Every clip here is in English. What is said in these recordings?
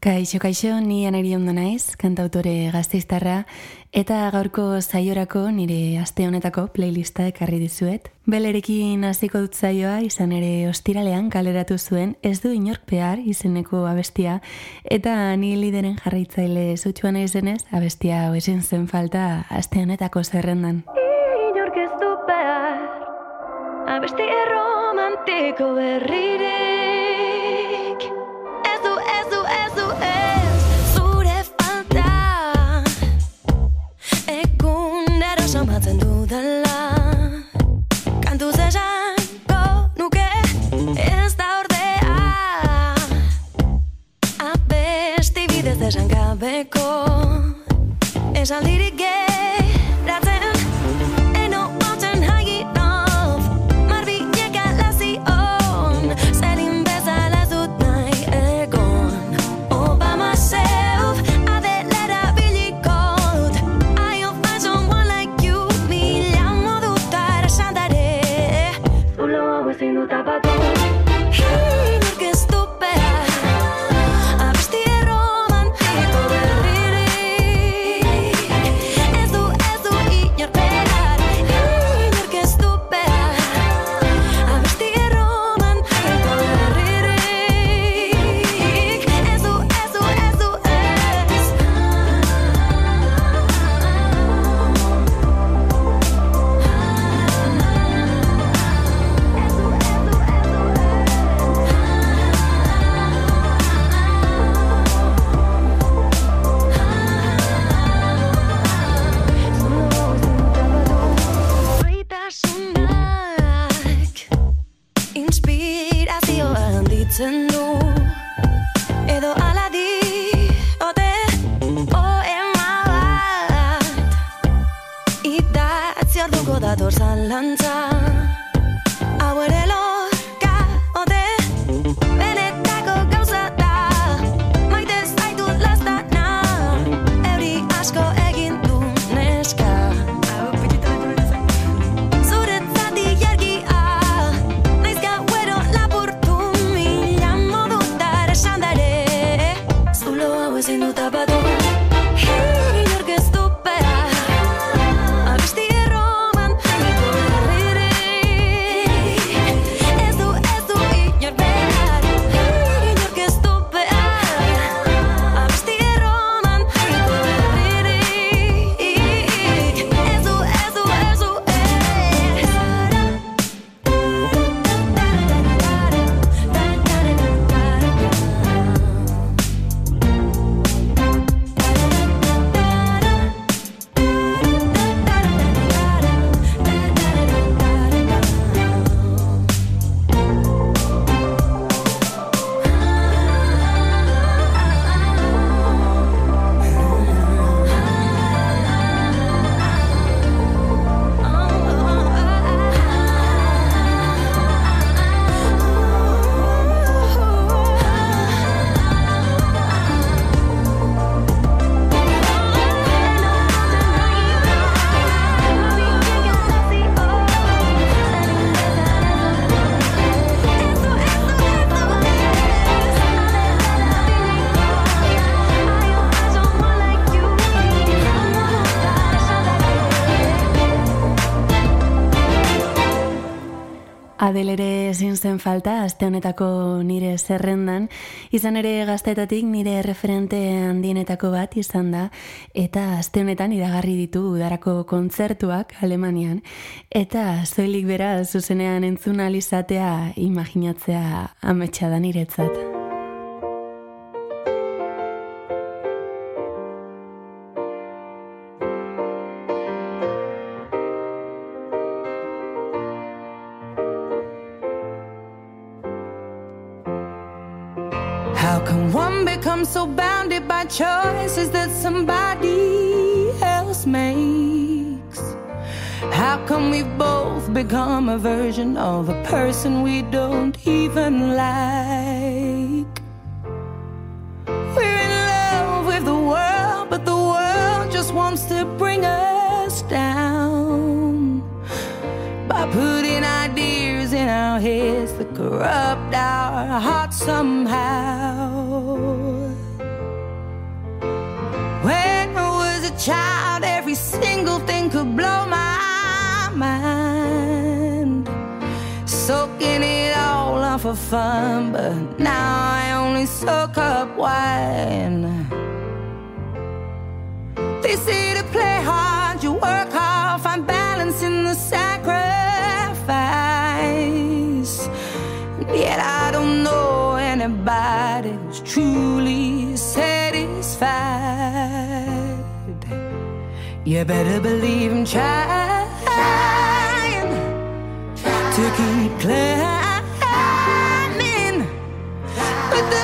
Kaixo, kaixo, ni anari ondo naiz, kantautore gazteiztarra, eta gaurko zaiorako nire aste honetako playlista ekarri dizuet. Belerekin hasiko dut zaioa, izan ere ostiralean kaleratu zuen, ez du inork behar izeneko abestia, eta ni lideren jarraitzaile zutxuan izenez, abestia hau ezin zen falta aste honetako zerrendan. Inork ez du behar, abestia romantiko berrire. Esan lirik Adelere ezin zen falta, aste honetako nire zerrendan, izan ere gaztetatik nire referente handienetako bat izan da, eta aste honetan iragarri ditu udarako kontzertuak Alemanian, eta zoilik bera zuzenean entzuna alizatea imaginatzea ametsa da niretzat. Choices that somebody else makes. How come we've both become a version of a person we don't even like? We're in love with the world, but the world just wants to bring us down by putting ideas in our heads that corrupt our hearts somehow. Child, every single thing could blow my mind. Soaking it all up for fun, but now I only soak up wine. They say to play hard, you work hard, find balance in the sacrifice. Yet I don't know anybody who's truly satisfied. You better believe I'm trying, to keep climbing. But the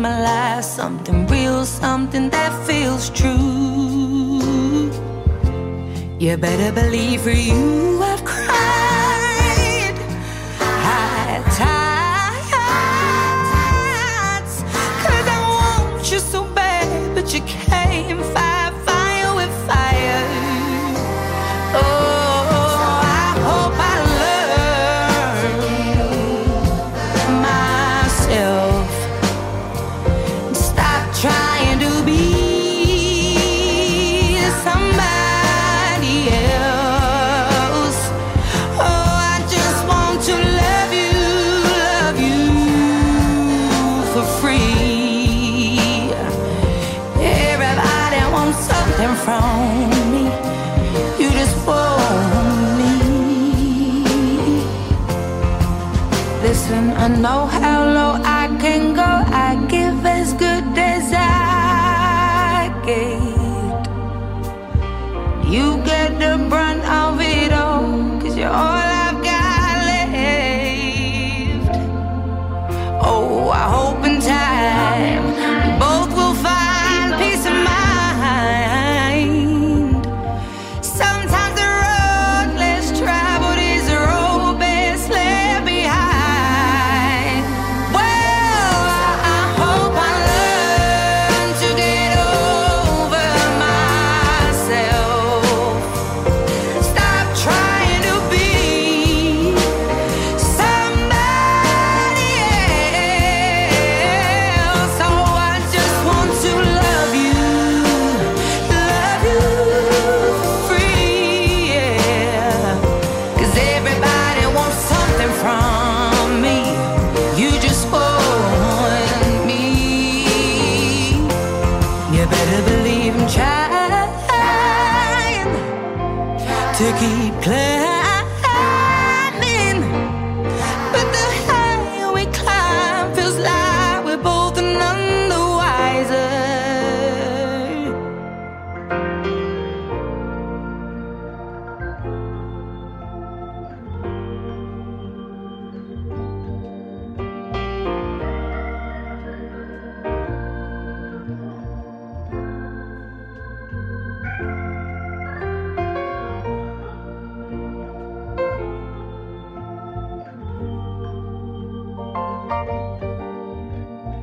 my life, something real, something that feels true. You better believe for you I've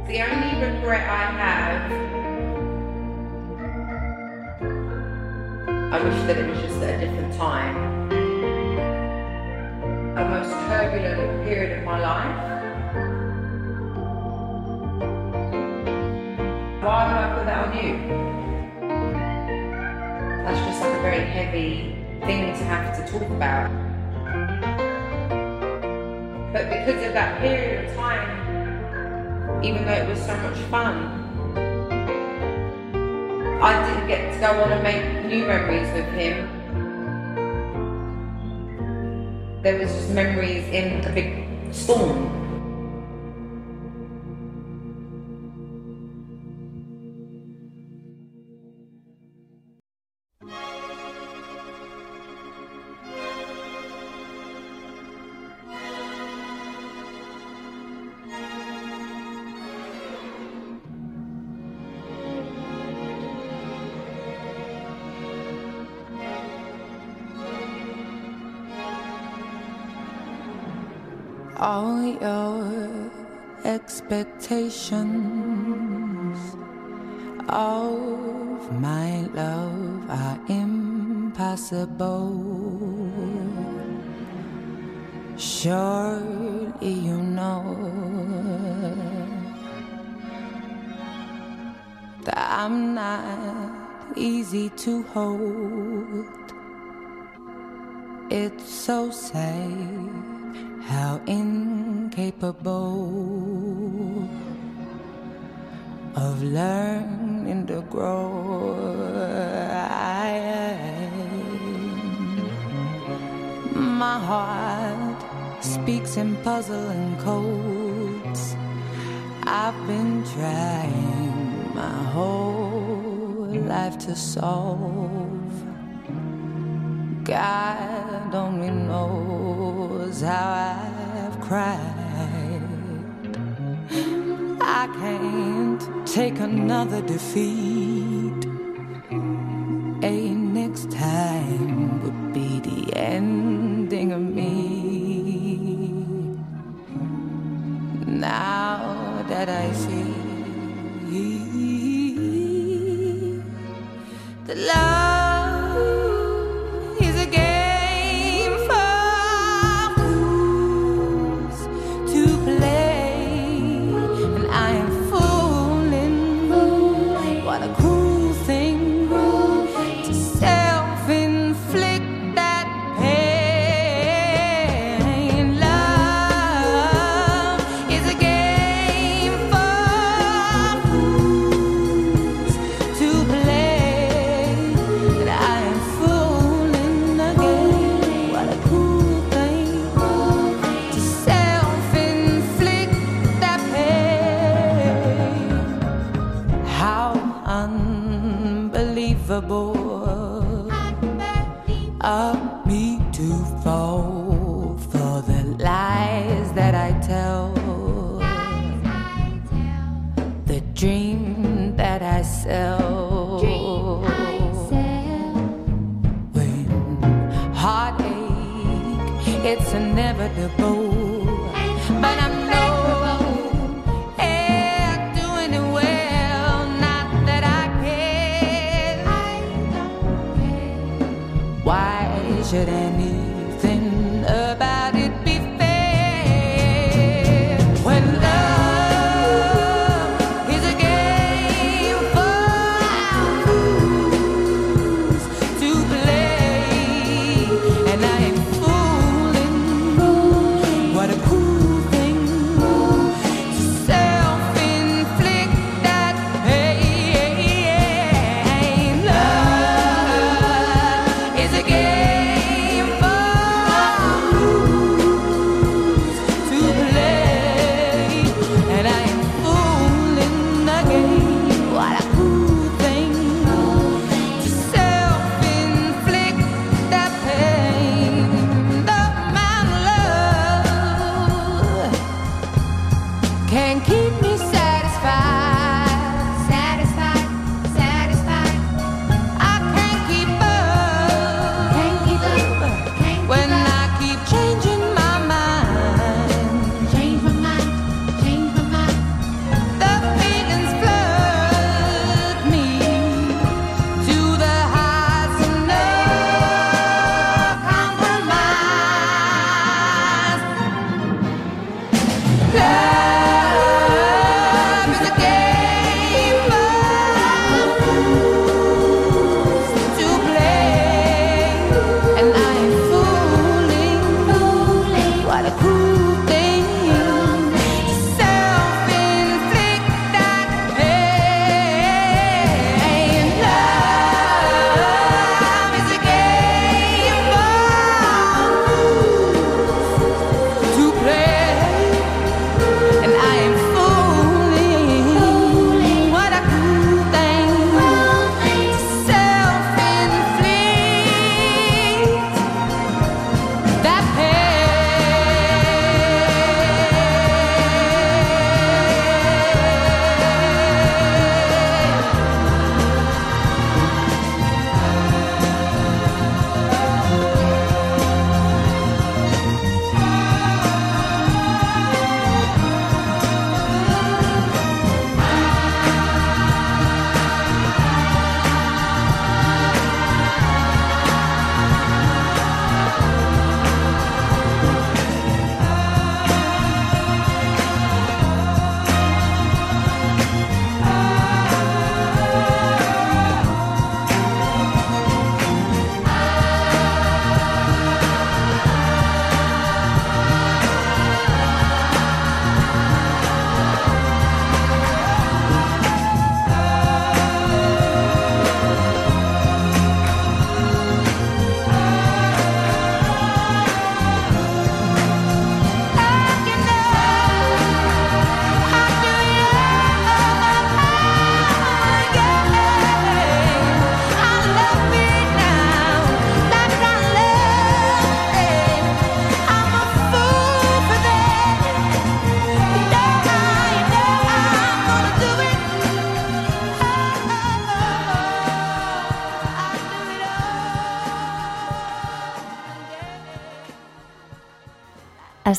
The only regret I have, I wish that it was just at a different time. A most turbulent period of my life. Why would I put that on you? That's just like a very heavy thing to have to talk about. But because of that period of time, even though it was so much fun. I didn't get to go on and make new memories with him. There was just memories in a big storm. expectations of my love are impossible. Surely you know that I'm not easy to hold. It's so sad how incapable of learning to grow I am. My heart speaks in puzzling codes. I've been trying my whole life to solve. God only knows how I've cried. I can't take another defeat. A next time would be the ending of me. Now that I see.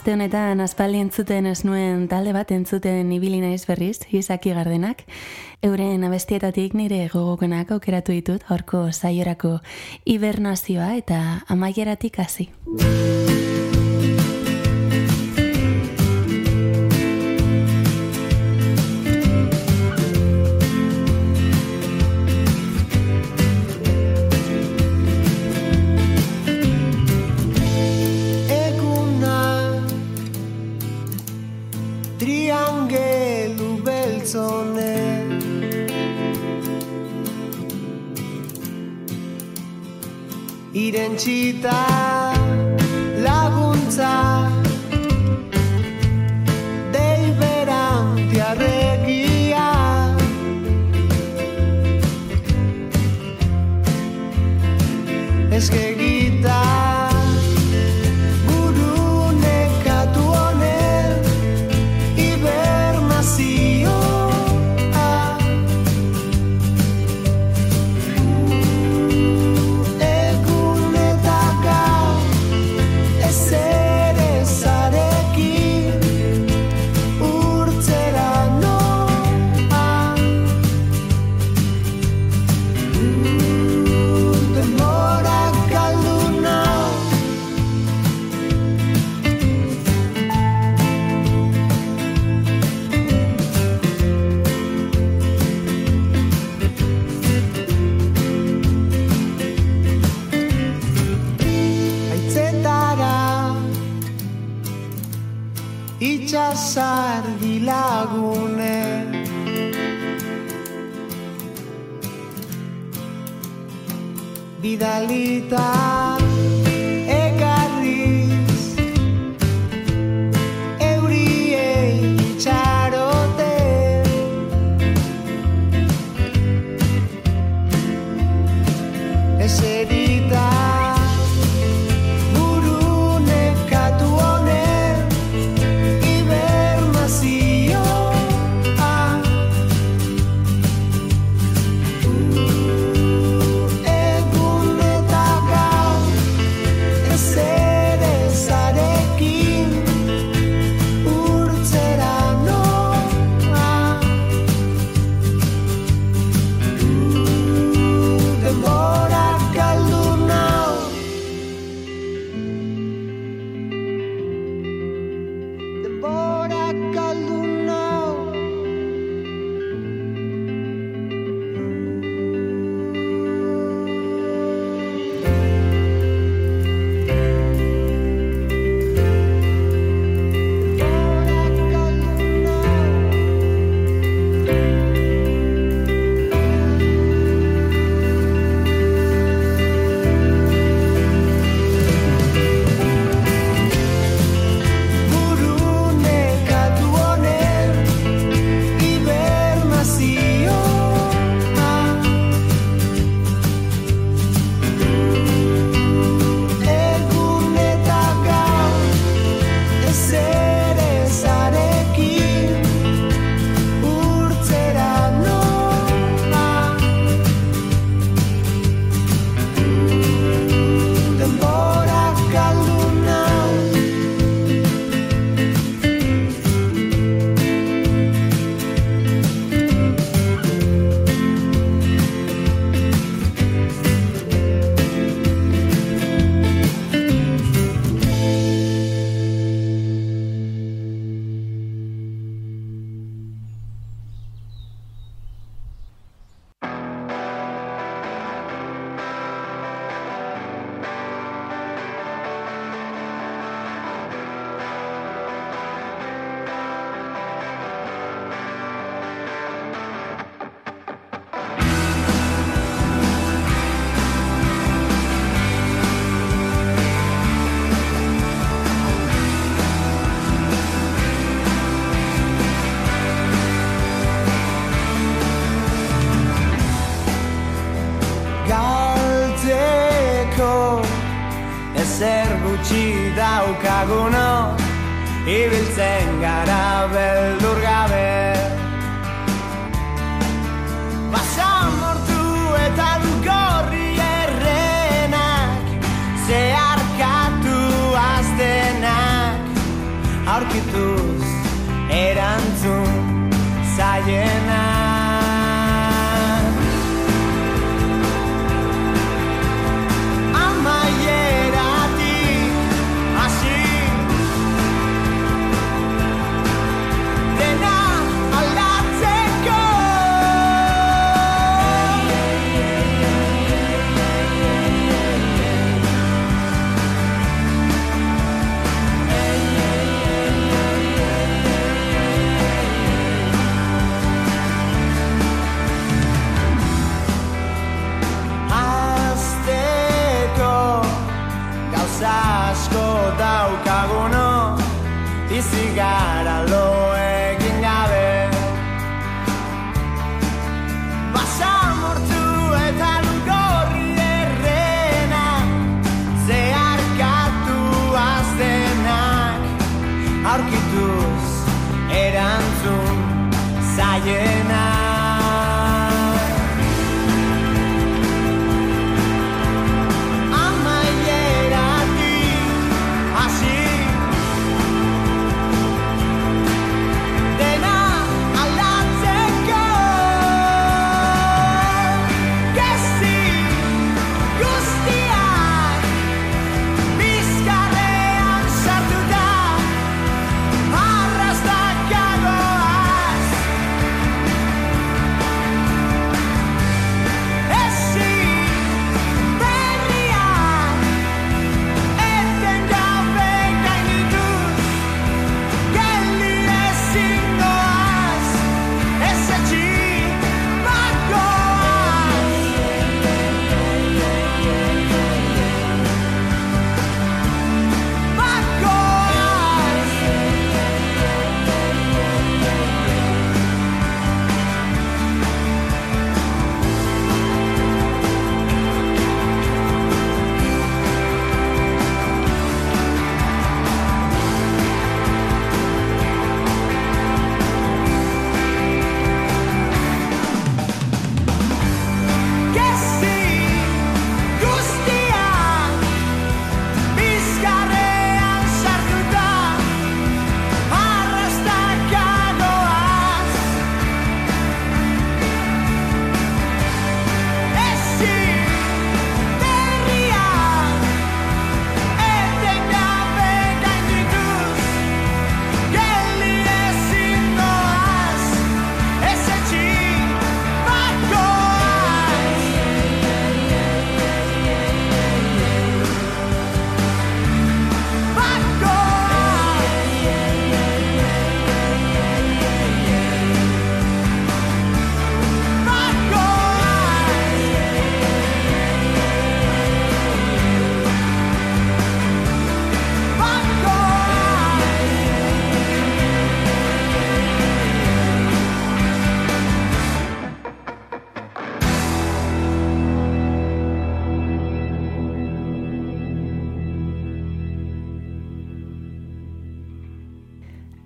Aste honetan aspaldi entzuten ez nuen talde bat entzuten ibili naiz berriz, izaki gardenak. Euren abestietatik nire gogokenak aukeratu ditut, horko saiorako hibernazioa eta amaieratik hasi. triangelu beltzone. Iren laguntza. Vidalita.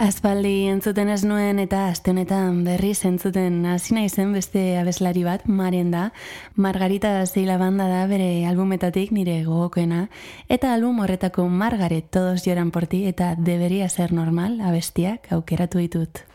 Aspaldi entzuten ez nuen eta aste honetan berri entzuten hasi naizen beste abeslari bat Maren da. Margarita Zila banda da bere albumetatik nire gogokoena eta album horretako Margaret todos lloran por ti eta debería ser normal abestiak aukeratu ditut.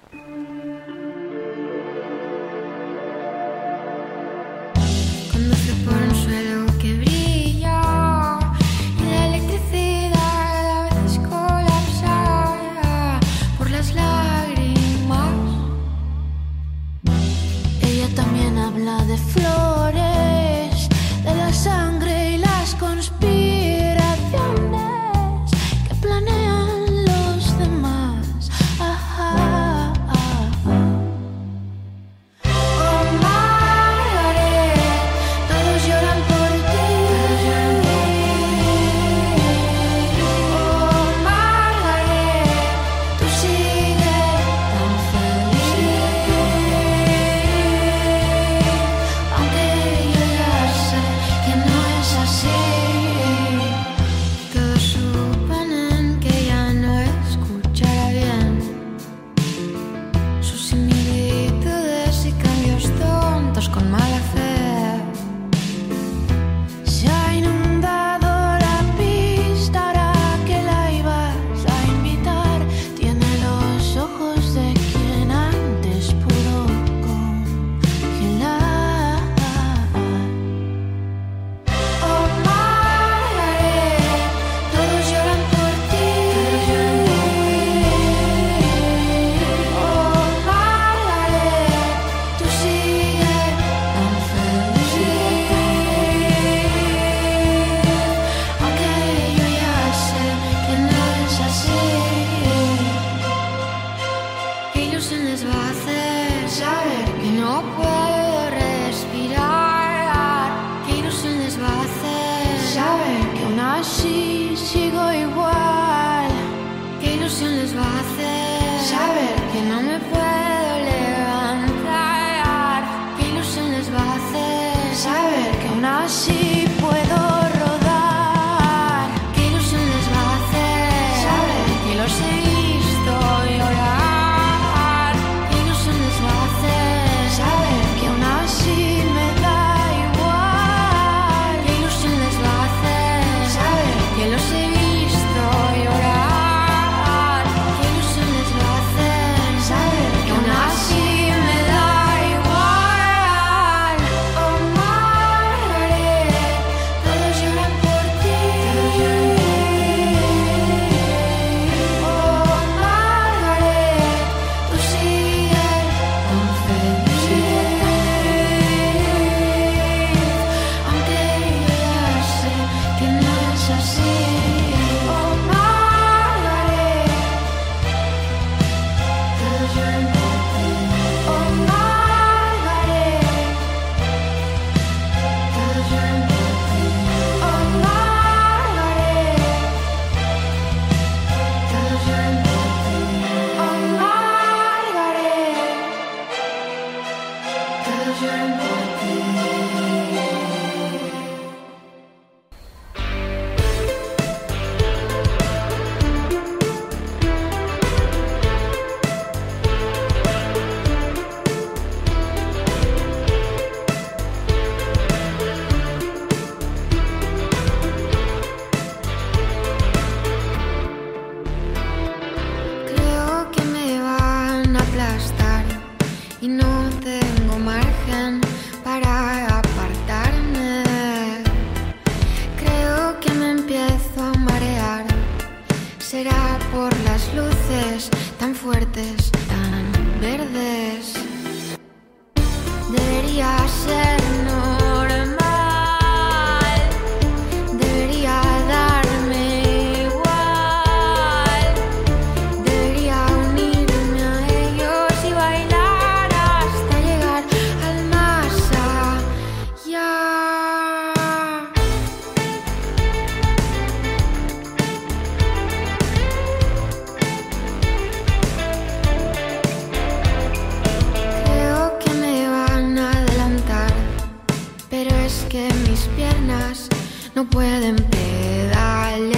no pueden pedalear.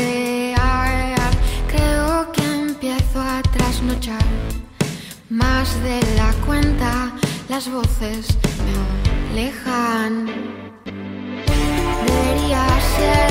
Creo que empiezo a trasnochar más de la cuenta. Las voces me alejan. Debería ser.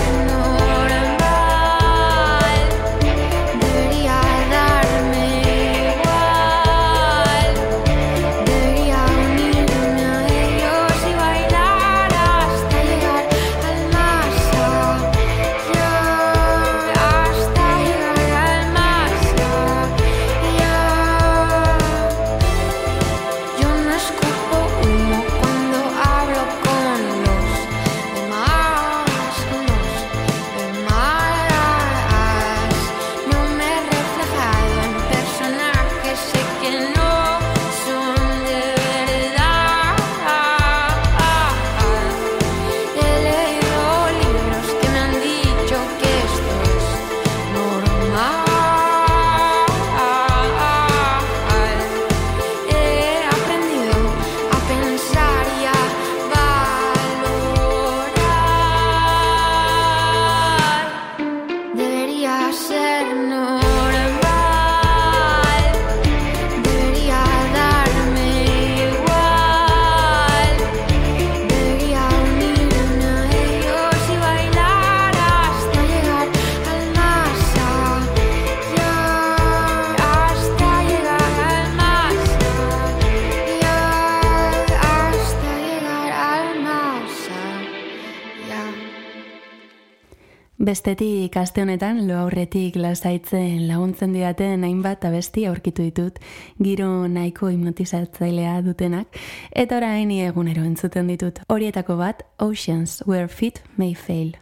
Bestetik aste honetan lo aurretik lasaitzen laguntzen didaten hainbat abesti aurkitu ditut giro nahiko hipnotizatzailea dutenak eta orain egunero entzuten ditut. Horietako bat Oceans Where Fit May Fail.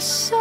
so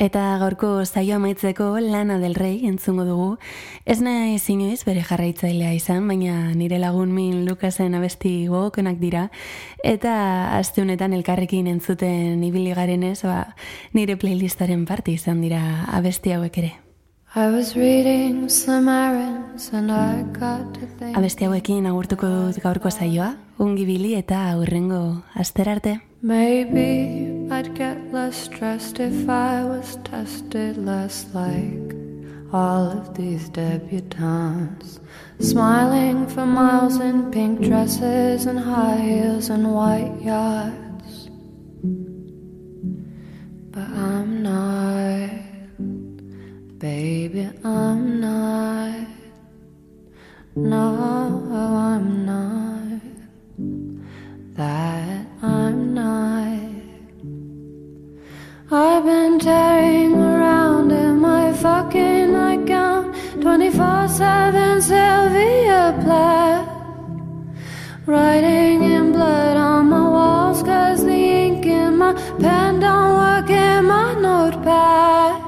Eta gaurko saio amaitzeko Lana del Rey entzungo dugu. Ez nahi inoiz bere jarraitzailea izan, baina nire lagun min Lukasen abesti gogokenak dira. Eta aste honetan elkarrekin entzuten ibili garenez, ba, nire playlistaren parte izan dira abesti hauek ere. I was reading some errands and I got to think Abesti hauekin agurtuko dut gaurko saioa, ungi bili eta aurrengo asterarte. Maybe I'd get less stressed if I was tested less like all of these debutantes. Smiling for miles in pink dresses and high heels and white yachts. But I'm not, baby, I'm not. No, I'm not that I'm not. I've been tearing around in my fucking nightgown 24 7 Sylvia Plath. Writing in blood on my walls cause the ink in my pen don't work in my notepad.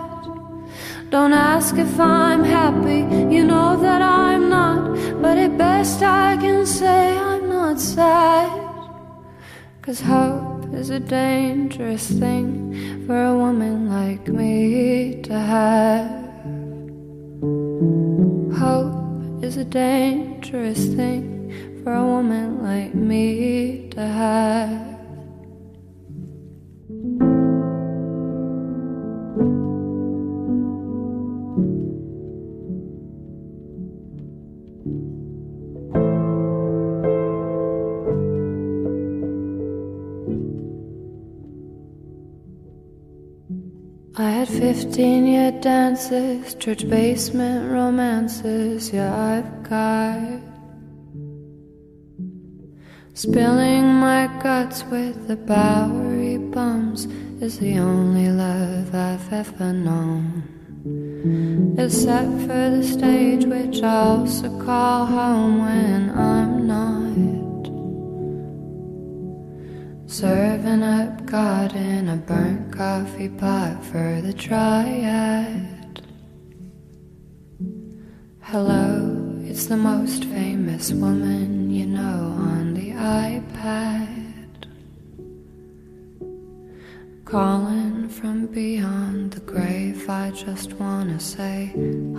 Don't ask if I'm happy, you know that I'm not. But at best I can say I'm not sad. Cause hope is a dangerous thing for a woman like me to have. Hope is a dangerous thing for a woman like me to have. 15 dances, church basement romances, yeah, I've got. Spilling my guts with the Bowery bums is the only love I've ever known. Except for the stage, which I also call home when I'm not. Serving up God in a burnt coffee pot for the triad. Hello, it's the most famous woman you know on the iPad. Calling from beyond the grave, I just wanna say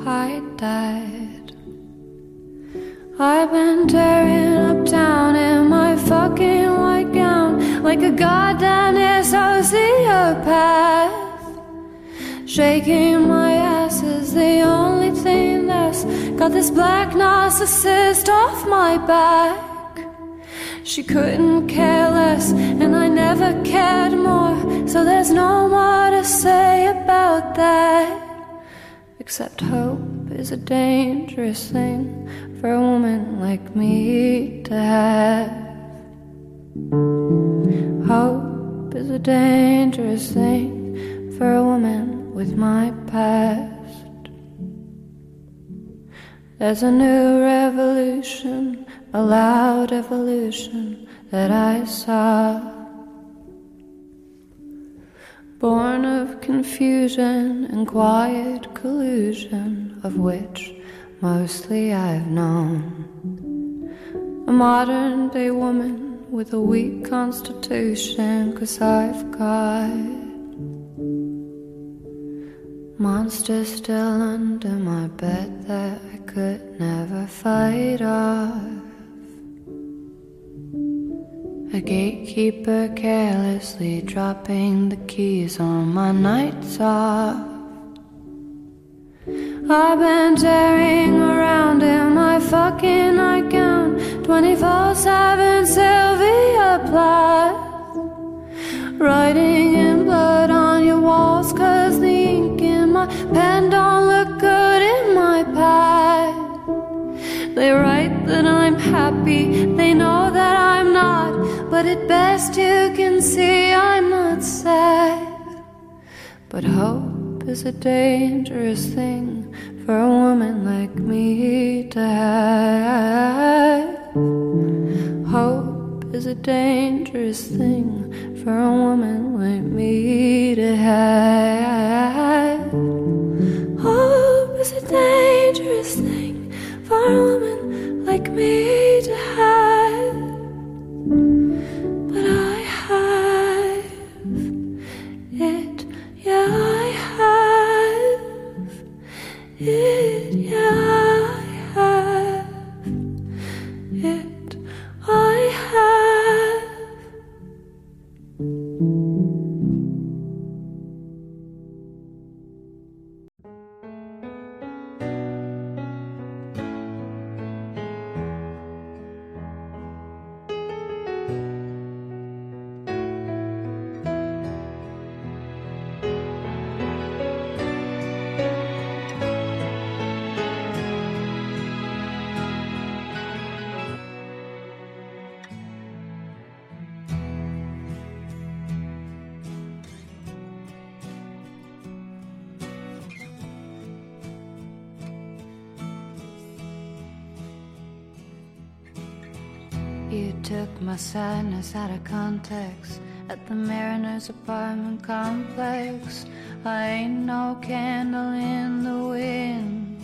hi, Dad. I've been tearing up town in my fucking like a goddamn sociopath. Shaking my ass is the only thing that's got this black narcissist off my back. She couldn't care less, and I never cared more, so there's no more to say about that. Except hope is a dangerous thing for a woman like me to have. Hope is a dangerous thing for a woman with my past. There's a new revolution, a loud evolution that I saw. Born of confusion and quiet collusion, of which mostly I've known. A modern day woman with a weak constitution, cause I've got monsters still under my bed that I could never fight off. A gatekeeper carelessly dropping the keys on my nights off. I've been tearing around in my fucking nightgown 24 7 Sylvia Plath. Writing in blood on your walls, cause the ink in my pen don't look good in my pad. They write that I'm happy, they know that I'm not, but at best you can see I'm not sad. But hope is a dangerous thing for a woman like me to have. Hope is a dangerous thing for a woman like me to have. my sadness out of context at the Mariner's apartment complex. I ain't no candle in the wind.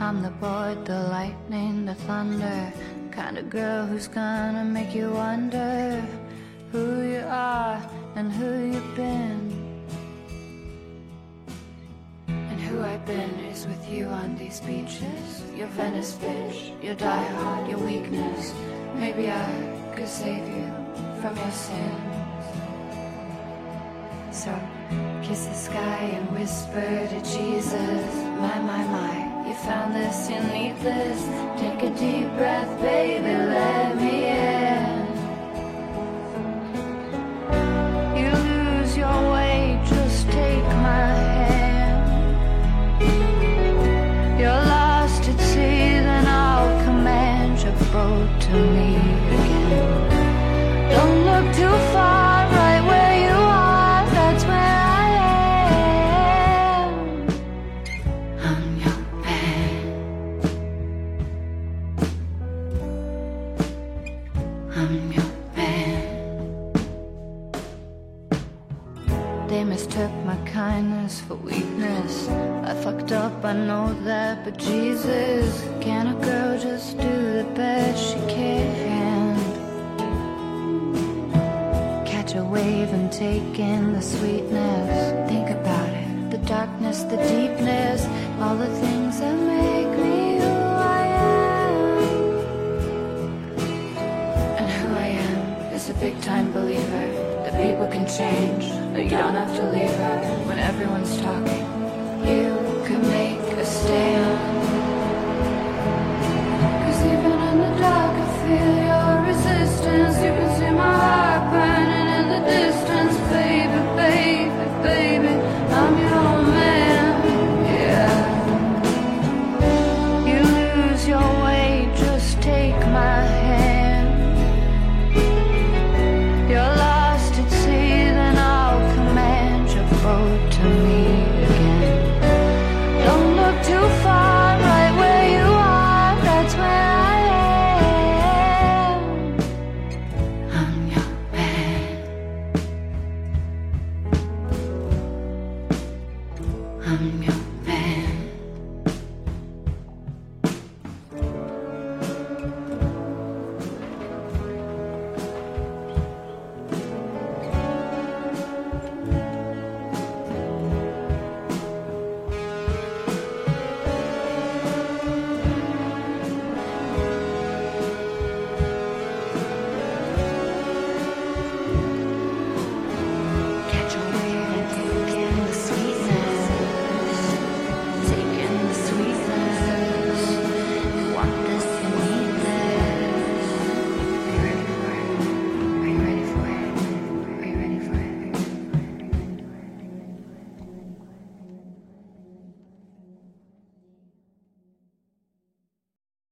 I'm the boy, the lightning, the thunder, kind of girl who's gonna make you wonder. speeches, your Venice bitch, your diehard, your weakness. Maybe I could save you from your sins. So, kiss the sky and whisper to Jesus, my, my, my, you found this, you need this. Take a deep breath, baby, let me in. but Jesus.